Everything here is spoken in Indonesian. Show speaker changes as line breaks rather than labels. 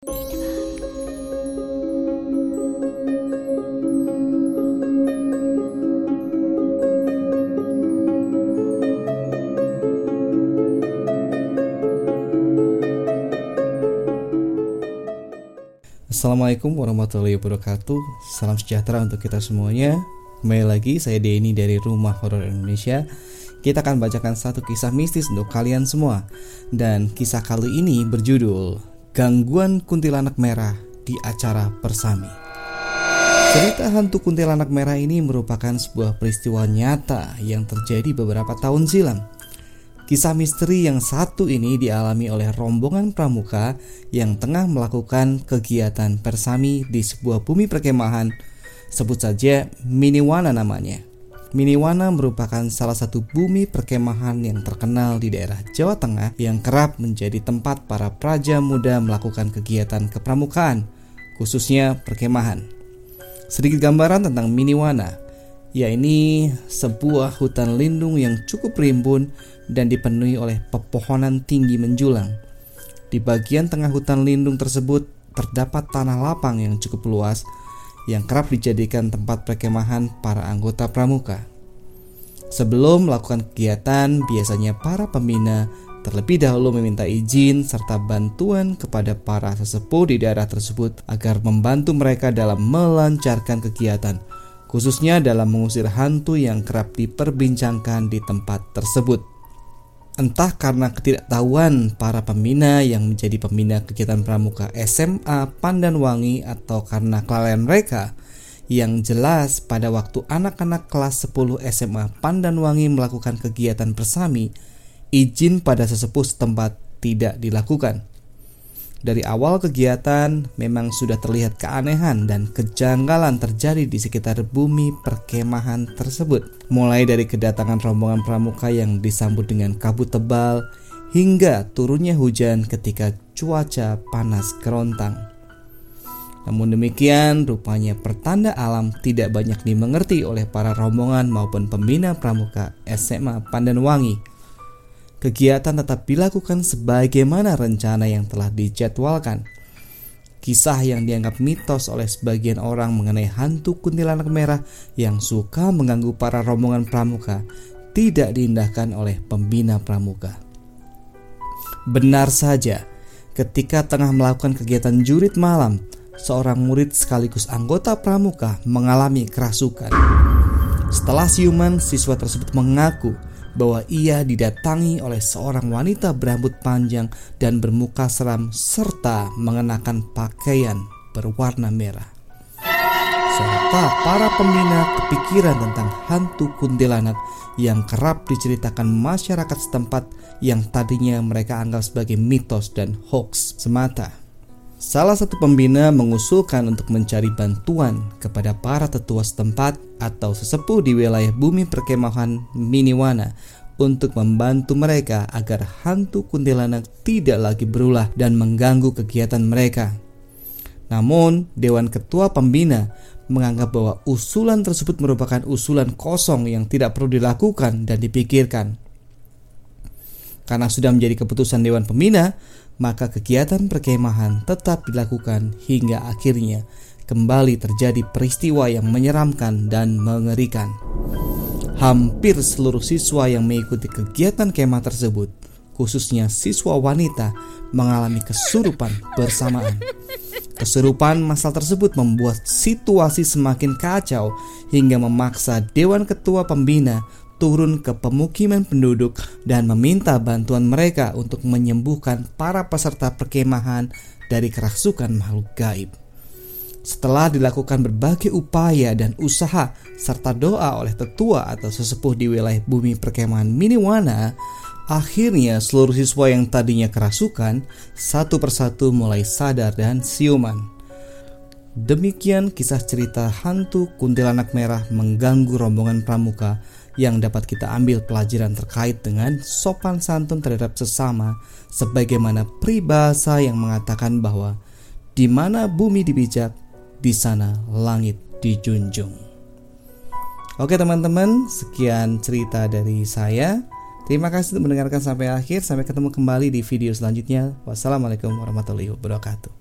Assalamualaikum warahmatullahi wabarakatuh. Salam sejahtera untuk kita semuanya. Kembali lagi saya Denny dari Rumah Horor Indonesia. Kita akan bacakan satu kisah mistis untuk kalian semua. Dan kisah kali ini berjudul Gangguan Kuntilanak Merah di acara Persami. Cerita hantu kuntilanak merah ini merupakan sebuah peristiwa nyata yang terjadi beberapa tahun silam. Kisah misteri yang satu ini dialami oleh rombongan pramuka yang tengah melakukan kegiatan persami di sebuah bumi perkemahan, sebut saja Miniwana namanya. Miniwana merupakan salah satu bumi perkemahan yang terkenal di daerah Jawa Tengah yang kerap menjadi tempat para praja muda melakukan kegiatan kepramukaan, khususnya perkemahan. Sedikit gambaran tentang Miniwana ini sebuah hutan lindung yang cukup rimbun dan dipenuhi oleh pepohonan tinggi menjulang. Di bagian tengah hutan lindung tersebut terdapat tanah lapang yang cukup luas yang kerap dijadikan tempat perkemahan para anggota pramuka. Sebelum melakukan kegiatan, biasanya para pembina terlebih dahulu meminta izin serta bantuan kepada para sesepuh di daerah tersebut agar membantu mereka dalam melancarkan kegiatan khususnya dalam mengusir hantu yang kerap diperbincangkan di tempat tersebut. Entah karena ketidaktahuan para pembina yang menjadi pembina kegiatan pramuka SMA Pandanwangi atau karena kelalaian mereka, yang jelas pada waktu anak-anak kelas 10 SMA Pandanwangi melakukan kegiatan bersami, izin pada sesepuh setempat tidak dilakukan. Dari awal kegiatan memang sudah terlihat keanehan dan kejanggalan terjadi di sekitar bumi perkemahan tersebut. Mulai dari kedatangan rombongan pramuka yang disambut dengan kabut tebal hingga turunnya hujan ketika cuaca panas kerontang. Namun demikian, rupanya pertanda alam tidak banyak dimengerti oleh para rombongan maupun pembina pramuka SMA Pandanwangi kegiatan tetap dilakukan sebagaimana rencana yang telah dijadwalkan. Kisah yang dianggap mitos oleh sebagian orang mengenai hantu kuntilanak merah yang suka mengganggu para rombongan pramuka tidak diindahkan oleh pembina pramuka. Benar saja, ketika tengah melakukan kegiatan jurit malam, seorang murid sekaligus anggota pramuka mengalami kerasukan. Setelah siuman, siswa tersebut mengaku bahwa ia didatangi oleh seorang wanita berambut panjang dan bermuka seram serta mengenakan pakaian berwarna merah. Serta para pembina kepikiran tentang hantu kuntilanak yang kerap diceritakan masyarakat setempat yang tadinya mereka anggap sebagai mitos dan hoax semata. Salah satu pembina mengusulkan untuk mencari bantuan kepada para tetua setempat atau sesepuh di wilayah bumi perkemahan Miniwana untuk membantu mereka agar hantu kuntilanak tidak lagi berulah dan mengganggu kegiatan mereka. Namun, Dewan Ketua Pembina menganggap bahwa usulan tersebut merupakan usulan kosong yang tidak perlu dilakukan dan dipikirkan. Karena sudah menjadi keputusan Dewan Pembina, maka kegiatan perkemahan tetap dilakukan hingga akhirnya kembali terjadi peristiwa yang menyeramkan dan mengerikan. Hampir seluruh siswa yang mengikuti kegiatan kemah tersebut, khususnya siswa wanita, mengalami kesurupan bersamaan. Kesurupan masal tersebut membuat situasi semakin kacau hingga memaksa Dewan Ketua Pembina turun ke pemukiman penduduk dan meminta bantuan mereka untuk menyembuhkan para peserta perkemahan dari kerasukan makhluk gaib. Setelah dilakukan berbagai upaya dan usaha serta doa oleh tetua atau sesepuh di wilayah bumi perkemahan Miniwana, akhirnya seluruh siswa yang tadinya kerasukan satu persatu mulai sadar dan siuman. Demikian kisah cerita hantu kuntilanak merah mengganggu rombongan pramuka yang dapat kita ambil pelajaran terkait dengan sopan santun terhadap sesama sebagaimana peribahasa yang mengatakan bahwa di mana bumi dipijak di sana langit dijunjung. Oke teman-teman, sekian cerita dari saya. Terima kasih sudah mendengarkan sampai akhir. Sampai ketemu kembali di video selanjutnya. Wassalamualaikum warahmatullahi wabarakatuh.